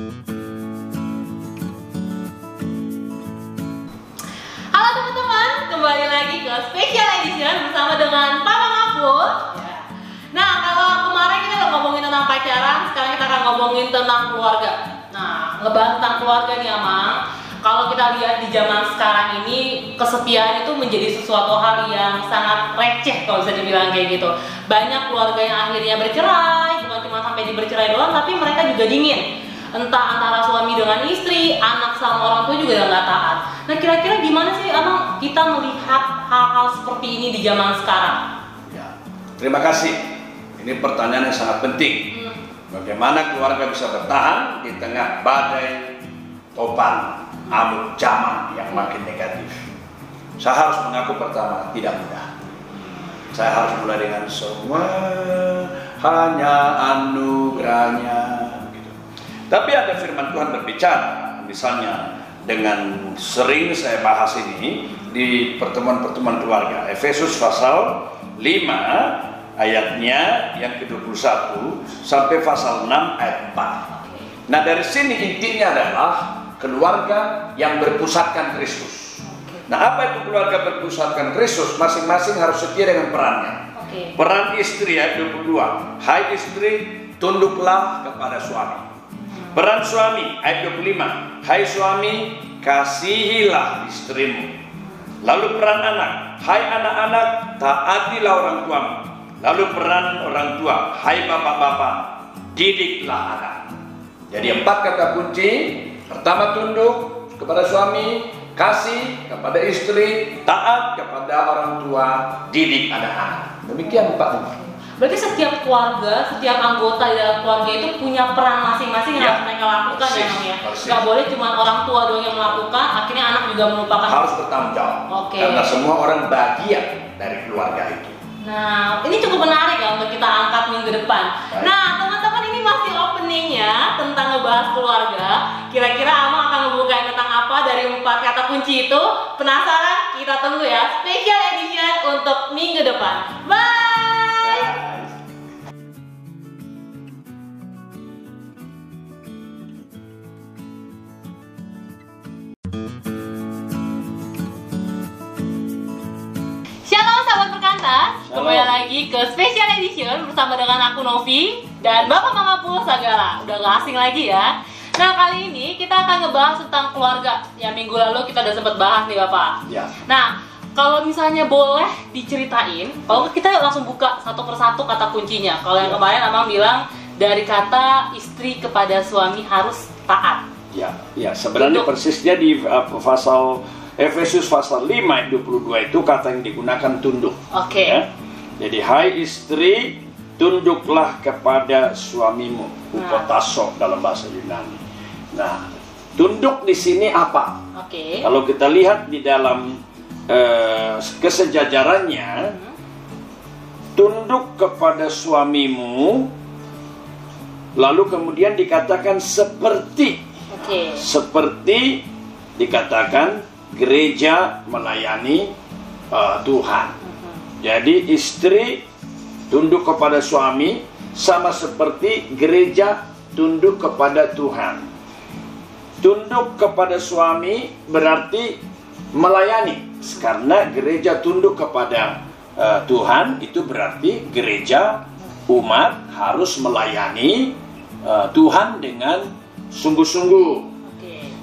Halo teman-teman, kembali lagi ke Special Edition bersama dengan Papa Mapus. Nah, kalau kemarin kita udah ngomongin tentang pacaran, sekarang kita akan ngomongin tentang keluarga. Nah, ngebahas tentang keluarga nih, Amang. Kalau kita lihat di zaman sekarang ini, kesepian itu menjadi sesuatu hal yang sangat receh kalau bisa dibilang kayak gitu. Banyak keluarga yang akhirnya bercerai, bukan cuma sampai di bercerai doang, tapi mereka juga dingin. Entah antara suami dengan istri, anak sama orang tua juga nggak taat. Nah, kira-kira gimana sih, Amang, kita melihat hal-hal seperti ini di zaman sekarang? Ya. Terima kasih. Ini pertanyaan yang sangat penting. Hmm. Bagaimana keluarga bisa bertahan di tengah badai topan amuk zaman yang makin negatif? Saya harus mengaku pertama tidak mudah. Saya harus mulai dengan semua hanya anugerahnya. Tapi ada firman Tuhan berbicara, misalnya dengan sering saya bahas ini di pertemuan-pertemuan keluarga. Efesus pasal 5 ayatnya yang ke-21 sampai pasal 6 ayat 4. Nah dari sini intinya adalah keluarga yang berpusatkan Kristus. Nah apa itu keluarga berpusatkan Kristus? Masing-masing harus setia dengan perannya. Peran istri ayat 22. Hai istri, tunduklah kepada suami. Peran suami ayat 25. Hai suami, kasihilah istrimu. Lalu peran anak. Hai anak-anak, taatilah orang tuamu. Lalu peran orang tua. Hai bapak-bapak, didiklah anak. Jadi empat kata kunci. Pertama tunduk kepada suami, kasih kepada istri, taat kepada orang tua, didik anak-anak. Demikian empat. Berarti setiap keluarga, setiap anggota di dalam keluarga itu punya peran masing-masing yang Ya. harus mereka lakukan ya, Bang ya. Gak boleh cuma orang tua doang yang melakukan, akhirnya anak juga melupakan. harus bertanggung jawab Oke. karena semua orang bagian dari keluarga itu. Nah, ini cukup menarik ya untuk kita angkat minggu depan. Baik. Nah, teman-teman ini masih openingnya tentang ngebahas keluarga. Kira-kira Amang akan membuka tentang apa dari empat kata kunci itu? Penasaran? Kita tunggu ya. Special edition untuk minggu depan. Bye. Lagi ke special edition bersama dengan aku Novi dan Bapak Mama Pul Sagala. Udah gak asing lagi ya. Nah kali ini kita akan ngebahas tentang keluarga. Ya minggu lalu kita udah sempat bahas nih Bapak. Ya, Nah kalau misalnya boleh diceritain, kalau kita langsung buka satu persatu kata kuncinya. Kalau yang Ya. kemarin Amang bilang dari kata istri kepada suami harus taat. ya, ya. Sebenarnya Tunduk. persisnya di uh, pasal Efesus pasal 5 ayat 22 itu kata yang digunakan tunduk. Oke. Ya. Jadi hai istri, tunduklah kepada suamimu. Upotaso dalam bahasa Yunani. Nah, tunduk di sini apa? Oke. Kalau kita lihat di dalam eh, kesejajarannya, tunduk kepada suamimu, lalu kemudian dikatakan seperti, Oke. seperti dikatakan gereja melayani eh, Tuhan. Jadi istri tunduk kepada suami sama seperti gereja tunduk kepada Tuhan. Tunduk kepada suami berarti melayani karena gereja tunduk kepada eh, Tuhan itu berarti gereja umat harus melayani eh, Tuhan dengan sungguh-sungguh.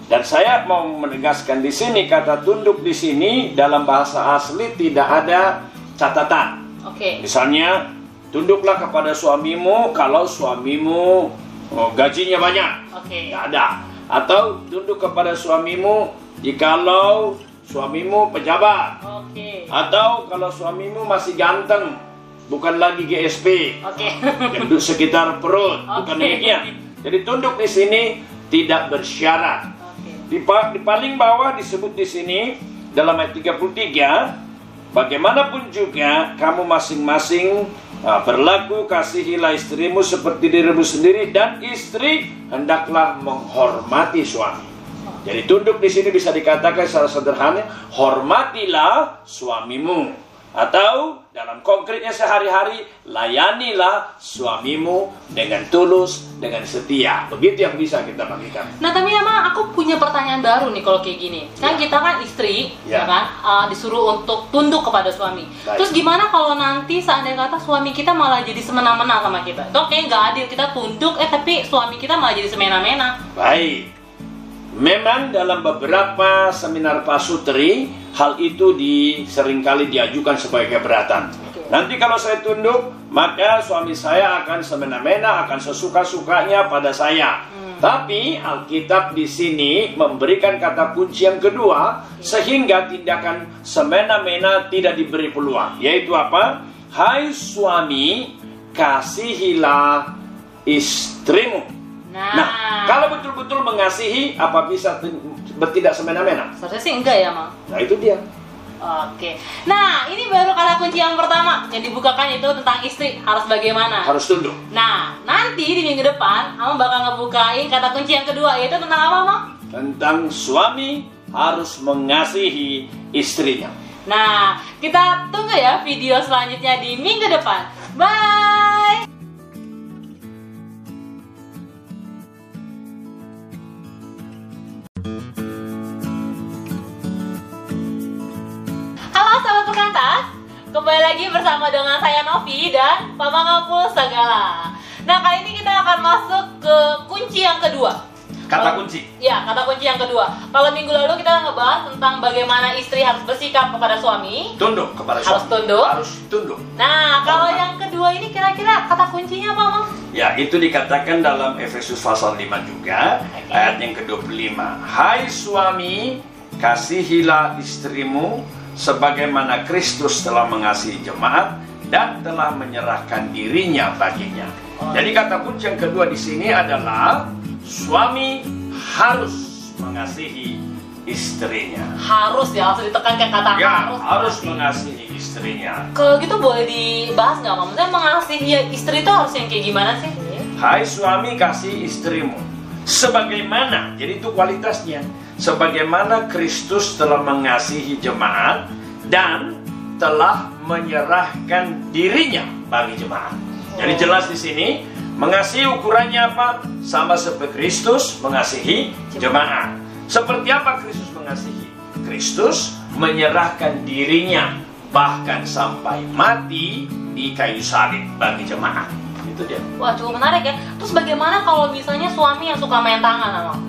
Dan saya mau menegaskan di sini kata tunduk di sini dalam bahasa asli tidak ada catatan. Oke. Misalnya tunduklah kepada suamimu kalau suamimu oh, gajinya banyak. Oke. Tidak ada. Atau tunduk kepada suamimu jikalau suamimu pejabat. Oke. Atau kalau suamimu masih ganteng, bukan lagi GSP, Oke. gendut sekitar perut, bukan Oke. demikian. Jadi tunduk di sini tidak bersyarat. Oke. Di, di paling bawah disebut di sini dalam ayat 33 bagaimanapun juga kamu masing-masing ah, berlaku kasihilah istrimu seperti dirimu sendiri dan istri hendaklah menghormati suami. Jadi tunduk di sini bisa dikatakan secara sederhana hormatilah suamimu Atau dalam konkretnya sehari-hari, layanilah suamimu dengan tulus, dengan setia. Begitu yang bisa kita bagikan. Nah tapi emang aku punya pertanyaan baru nih kalau kayak gini. Kan Ya. kita kan istri, ya, Ya. kan, uh, disuruh untuk tunduk kepada suami. Baik. Terus gimana kalau nanti seandainya kata suami kita malah jadi semena-mena sama kita? Itu kayak nggak adil kita tunduk, eh tapi suami kita malah jadi semena-mena. Baik. Memang dalam beberapa seminar pasutri, hal itu di, sering kali diajukan sebagai keberatan. Nanti kalau saya tunduk, maka suami saya akan semena-mena, akan sesuka-sukanya pada saya. Hmm. Tapi Alkitab di sini memberikan kata kunci yang kedua, sehingga tindakan semena-mena tidak diberi peluang. Yaitu apa? Hai suami, kasihilah istrimu. Nah, Nah, kalau betul-betul mengasihi, apa bisa bertindak semena-mena? seharusnya sih enggak ya, Mang. Nah, itu dia. Oke. Nah, ini baru kata kunci yang pertama yang dibukakan itu tentang istri harus bagaimana. Harus tunduk. Nah, nanti di minggu depan, Ama bakal ngebukain kata kunci yang kedua yaitu tentang apa, Mang? Tentang suami harus mengasihi istrinya. Nah, kita tunggu ya video selanjutnya di minggu depan. Bye! Kembali lagi bersama dengan saya Novi dan Papa Ngapul Segala. Nah kali ini kita akan masuk ke kunci yang kedua. Kata kunci. Ya, kata kunci yang kedua. Kalau minggu lalu kita ngebahas tentang bagaimana istri harus bersikap kepada suami. Tunduk kepada Harus suami. tunduk. Harus tunduk. Nah, kalau yang kedua ini kira-kira kata kuncinya apa, Mang? Ya, itu dikatakan dalam Efesus pasal 5 juga, Oke. ayat yang ke-25. Hai suami, kasihilah istrimu sebagaimana Kristus telah mengasihi jemaat dan telah menyerahkan dirinya baginya. Jadi kata kunci yang kedua di sini adalah suami harus mengasihi istrinya. Harus ya, harus ditekan ke kata Ya, harus. harus mengasihi istrinya. Kalau gitu boleh dibahas nggak? Maksudnya mengasihi istri itu harus yang kayak gimana sih? Hai suami kasih istrimu sebagaimana jadi itu kualitasnya sebagaimana Kristus telah mengasihi jemaat dan telah menyerahkan dirinya bagi jemaat. Jadi jelas di sini mengasihi ukurannya apa? Sama seperti Kristus mengasihi jemaat. Seperti apa Kristus mengasihi? Kristus menyerahkan dirinya bahkan sampai mati di kayu salib bagi jemaat. Itu dia. Wah, cukup menarik ya. Terus bagaimana kalau misalnya suami yang suka main tangan, Mang?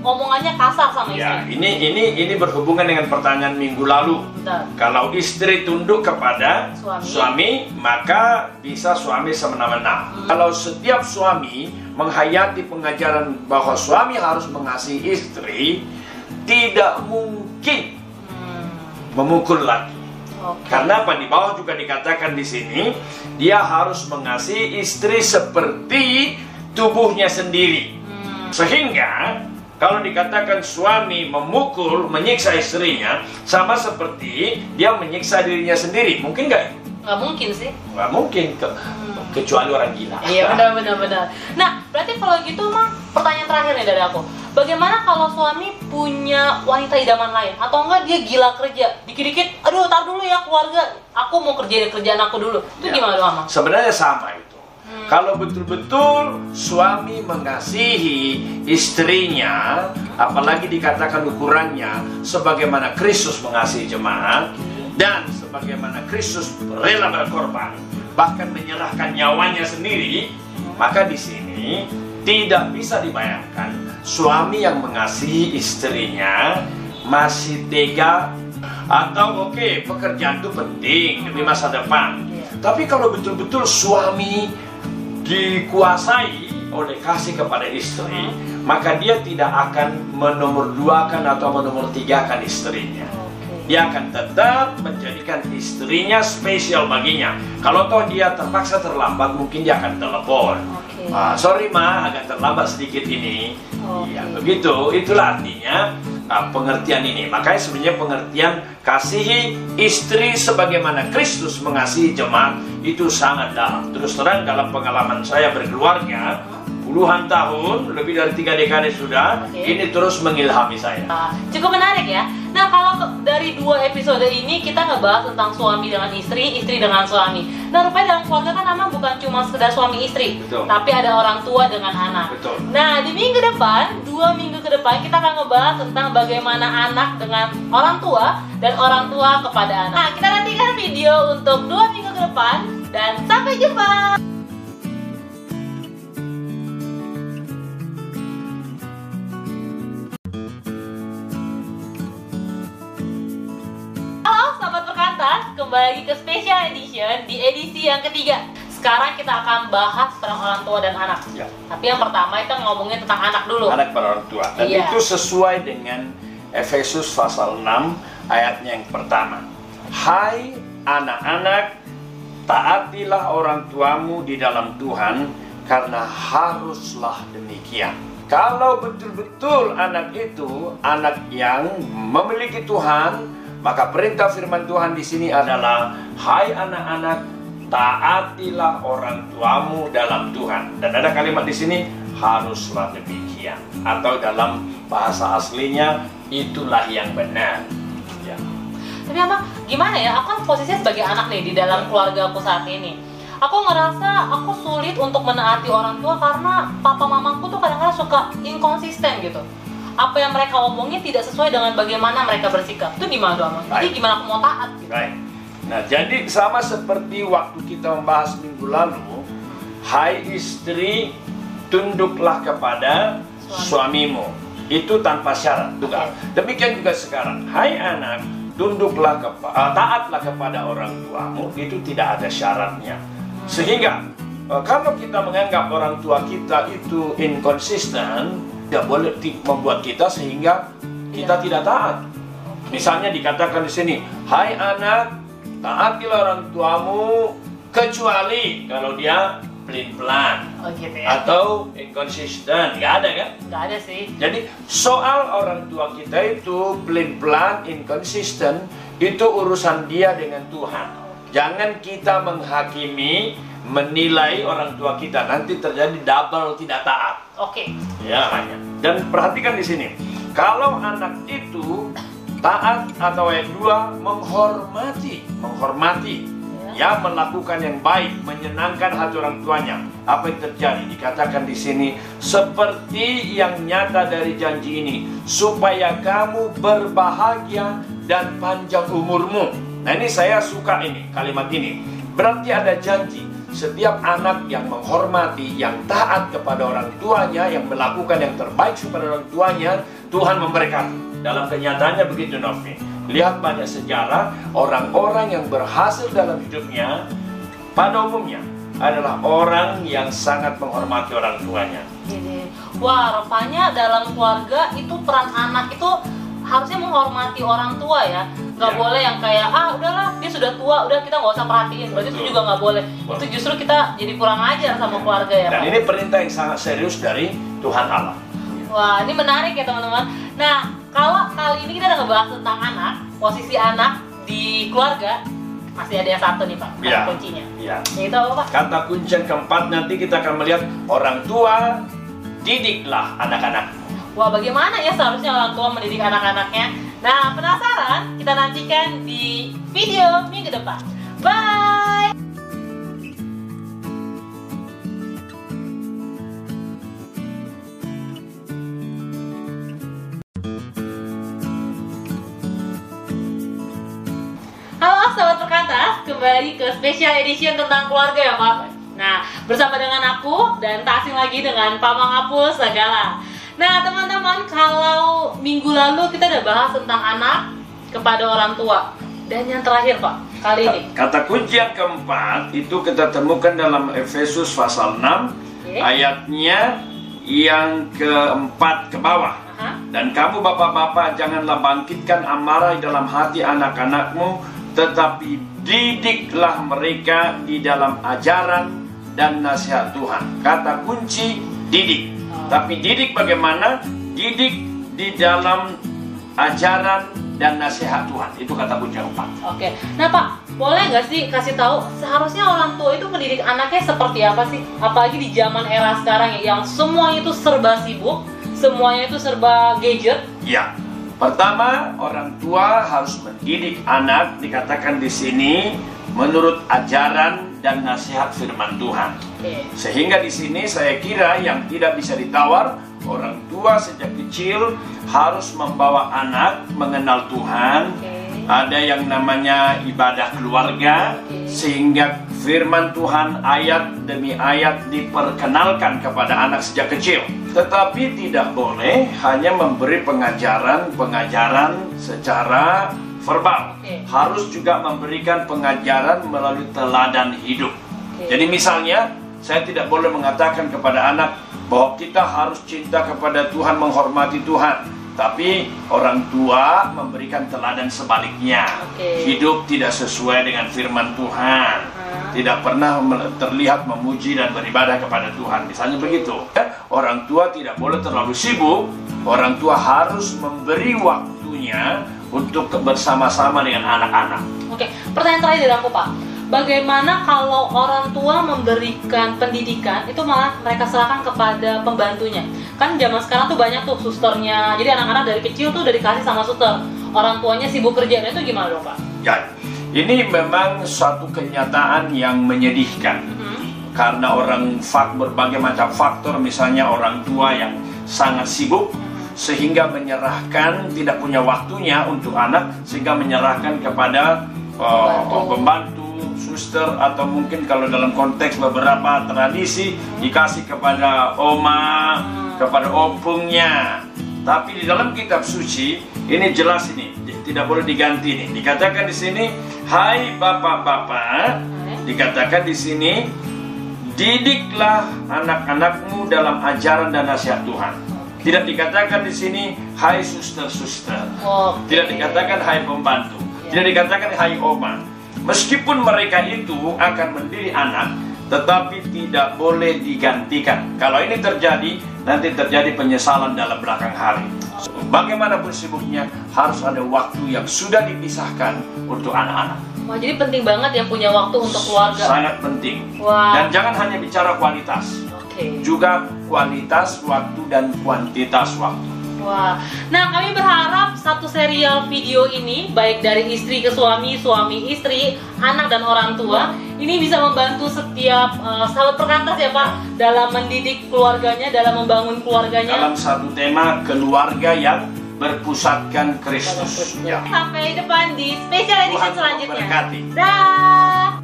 Ngomongannya kasar sama Ya, istri. ini ini ini berhubungan dengan pertanyaan minggu lalu. Bentar. Kalau istri tunduk kepada Suami. suami, maka bisa suami semena-mena. Kalau setiap suami menghayati pengajaran bahwa suami harus mengasihi istri, tidak mungkin Hmm, memukul lagi. Oke. Karena apa di bawah juga dikatakan di sini, dia harus mengasihi istri seperti tubuhnya sendiri. Hmm, Sehingga kalau dikatakan suami memukul, menyiksa istrinya, sama seperti dia menyiksa dirinya sendiri. Mungkin nggak? nggak mungkin sih. Nggak mungkin, ke- kecuali orang gila. Iya benar benar benar. Nah berarti kalau gitu mah pertanyaan terakhir nih dari aku. Bagaimana kalau suami punya wanita idaman lain atau enggak dia gila kerja dikit-dikit, aduh tar dulu ya keluarga, aku mau kerjain kerjaan aku dulu. Itu Ya. gimana mama? Sebenarnya sama itu. Kalau betul-betul suami mengasihi istrinya, apalagi dikatakan ukurannya sebagaimana Kristus mengasihi jemaat dan sebagaimana Kristus rela berkorban, bahkan menyerahkan nyawanya sendiri, maka di sini tidak bisa dibayangkan suami yang mengasihi istrinya masih tega atau oke pekerjaan itu penting demi masa depan. Iya. Tapi kalau betul-betul suami dikuasai oleh kasih kepada istri, maka dia tidak akan menomorduakan atau menomortigakan istrinya. Dia akan tetap menjadikan istrinya spesial baginya. Kalau toh dia terpaksa terlambat, mungkin dia akan telepon. Oke. Ah, sorry ma, agak terlambat sedikit ini. Oke. Ya, begitu. Itulah artinya ah, pengertian ini. Makanya sebenarnya pengertian kasihi istri sebagaimana Kristus mengasihi jemaat itu sangat dalam. Terus terang dalam pengalaman saya berkeluarga, puluhan tahun, lebih dari tiga dekade sudah, Oke. ini terus mengilhami saya. Ah, cukup menarik ya. Nah kalau dari dua episode ini kita ngebahas tentang suami dengan istri, istri dengan suami. Nah rupanya dalam keluarga kan memang bukan cuma sekedar suami istri, Betul. tapi ada orang tua dengan anak. Betul. Nah di minggu depan, dua minggu ke depan kita akan ngebahas tentang bagaimana anak dengan orang tua dan orang tua kepada anak. Nah kita nantikan video untuk dua minggu ke depan dan sampai jumpa. Kembali lagi ke special edition di edisi yang ketiga. Sekarang kita akan bahas tentang orang tua dan anak. Ya. Tapi yang pertama kita ngomongin tentang anak dulu. Anak para orang tua. Dan Iya. itu sesuai dengan Efesus pasal 6 ayatnya yang pertama. Hai anak-anak, taatilah orang tuamu di dalam Tuhan karena haruslah demikian. Kalau betul-betul anak itu anak yang memiliki Tuhan, maka perintah firman Tuhan di sini adalah hai anak-anak, taatilah orang tuamu dalam Tuhan. Dan ada kalimat di sini haruslah demikian atau dalam bahasa aslinya itulah yang benar. Ya. Tapi apa? Gimana ya? Aku kan posisinya sebagai anak nih di dalam keluarga aku saat ini. Aku ngerasa aku sulit untuk menaati orang tua karena papa mamaku tuh kadang-kadang suka inkonsisten gitu. Apa yang mereka omongin tidak sesuai dengan bagaimana mereka bersikap. Itu gimana doang? Jadi Baik. gimana aku mau taat gitu? Baik. Nah, jadi sama seperti waktu kita membahas minggu lalu, hai istri, tunduklah kepada Suami. suamimu. Itu tanpa syarat juga. Demikian juga sekarang, hai anak, tunduklah kepada taatlah kepada orang tuamu. Itu tidak ada syaratnya. Sehingga eh, kalau kita menganggap orang tua kita itu inkonsisten, tidak boleh membuat kita sehingga kita Iya. tidak taat. Misalnya dikatakan di sini, "Hai anak, taatilah orang tuamu kecuali kalau dia pelin-pelan Oh gitu ya? atau inkonsisten." Nggak ada kan? Nggak ada sih. Jadi soal orang tua kita itu pelin-pelan, inkonsisten, itu urusan dia dengan Tuhan. Jangan kita menghakimi, menilai orang tua kita nanti terjadi double tidak taat. Oke. Ya hanya. Dan perhatikan di sini, kalau anak itu taat atau ayat 2 menghormati, menghormati, ya melakukan yang baik, menyenangkan hati orang tuanya. Apa yang terjadi? Dikatakan di sini seperti yang nyata dari janji ini, supaya kamu berbahagia dan panjang umurmu. Nah ini saya suka ini kalimat ini. Berarti ada janji setiap anak yang menghormati, yang taat kepada orang tuanya, yang melakukan yang terbaik kepada orang tuanya, Tuhan memberkati. Dalam kenyataannya begitu Novi. Lihat banyak sejarah orang-orang yang berhasil dalam hidupnya pada umumnya adalah orang yang sangat menghormati orang tuanya. Jadi, wah rupanya dalam keluarga itu peran anak itu harusnya menghormati orang tua ya. Nggak Ya. boleh yang kayak ah udahlah dia sudah tua, udah kita nggak usah perhatiin. Berarti itu Betul. juga nggak boleh. Betul. Itu justru kita jadi kurang ajar sama keluarga ya. Dan Pak? ini perintah yang sangat serius dari Tuhan Allah. Wah ini menarik ya teman-teman. Nah kalau kali ini kita udah ngebahas tentang anak, posisi anak di keluarga masih ada yang satu nih pak, kata Ya. kuncinya. Ya. Yaitu apa pak? Kata kunci yang keempat nanti kita akan melihat orang tua didiklah anak-anak. Wah, bagaimana ya seharusnya orang tua mendidik anak-anaknya? Nah, penasaran? Kita nantikan di video minggu depan. Bye! Halo sahabat perkantas, kembali ke special edition tentang keluarga ya Pak. Nah, bersama dengan aku dan tak asing lagi dengan Pak Mangapul Segala. Nah, teman-teman, kalau minggu lalu kita udah bahas tentang anak kepada orang tua. Dan yang terakhir Pak, kali ini. Kata kunci yang keempat itu kita temukan dalam Efesus pasal 6 Oke. ayatnya yang keempat ke bawah. Aha. Dan kamu bapak-bapak janganlah bangkitkan amarah di dalam hati anak-anakmu tetapi didiklah mereka di dalam ajaran dan nasihat Tuhan. Kata kunci didik. Tapi didik bagaimana? Didik di dalam ajaran dan nasihat Tuhan. Itu kata kunci yang keempat. Oke. Nah, Pak, boleh nggak sih kasih tahu seharusnya orang tua itu mendidik anaknya seperti apa sih? Apalagi di zaman era sekarang ya, yang semuanya itu serba sibuk, semuanya itu serba gadget. Ya, pertama orang tua harus mendidik anak dikatakan di sini menurut ajaran dan nasihat firman Tuhan. Sehingga di sini saya kira yang tidak bisa ditawar orang tua sejak kecil harus membawa anak mengenal Tuhan. Ada yang namanya ibadah keluarga sehingga firman Tuhan ayat demi ayat diperkenalkan kepada anak sejak kecil. Tetapi tidak boleh hanya memberi pengajaran-pengajaran secara verbal. Oke. Harus juga memberikan pengajaran melalui teladan hidup. Oke. Jadi misalnya saya tidak boleh mengatakan kepada anak bahwa kita harus cinta kepada Tuhan, menghormati Tuhan. Tapi orang tua memberikan teladan sebaliknya. Oke. Hidup tidak sesuai dengan firman Tuhan. Hmm. Tidak pernah terlihat memuji dan beribadah kepada Tuhan. Misalnya begitu. Ya, Orang tua tidak boleh terlalu sibuk. Orang tua harus memberi waktunya untuk bersama-sama dengan anak-anak. Oke, pertanyaan terakhir dari aku Pak. Bagaimana kalau orang tua memberikan pendidikan itu malah mereka serahkan kepada pembantunya? Kan zaman sekarang tuh banyak tuh susternya. Jadi anak-anak dari kecil tuh udah dikasih sama suster. Orang tuanya sibuk kerja. Nah, itu gimana dong Pak? Ya, ini memang suatu kenyataan yang menyedihkan. Hmm. karena orang fak berbagai macam faktor misalnya orang tua yang sangat sibuk sehingga menyerahkan tidak punya waktunya untuk anak sehingga menyerahkan kepada uh, Pembantu. pembantu suster atau mungkin kalau dalam konteks beberapa tradisi dikasih kepada oma kepada opungnya tapi di dalam kitab suci ini jelas ini tidak boleh diganti nih dikatakan di sini hai bapak-bapak dikatakan di sini didiklah anak-anakmu dalam ajaran dan nasihat Tuhan. Tidak dikatakan di sini hai suster-suster. Oke. Tidak dikatakan hai pembantu. Tidak dikatakan hai oma. Meskipun mereka itu akan mendidik anak, tetapi tidak boleh digantikan. Kalau ini terjadi, nanti terjadi penyesalan dalam belakang hari. Bagaimanapun sibuknya, harus ada waktu yang sudah dipisahkan untuk anak-anak. Wah, jadi penting banget ya punya waktu untuk keluarga. Sangat penting. Wah. Dan jangan hanya bicara kualitas, Juga kualitas waktu dan kuantitas waktu. Wah, nah kami berharap satu serial video ini baik dari istri ke suami, suami istri, anak dan orang tua ini bisa membantu setiap eh, sahabat perkantas ya Pak dalam mendidik keluarganya, dalam membangun keluarganya. Dalam satu tema keluarga yang berpusatkan Kristus. Ya. Sampai depan di special edition Tuhan selanjutnya. memberkati. Dah.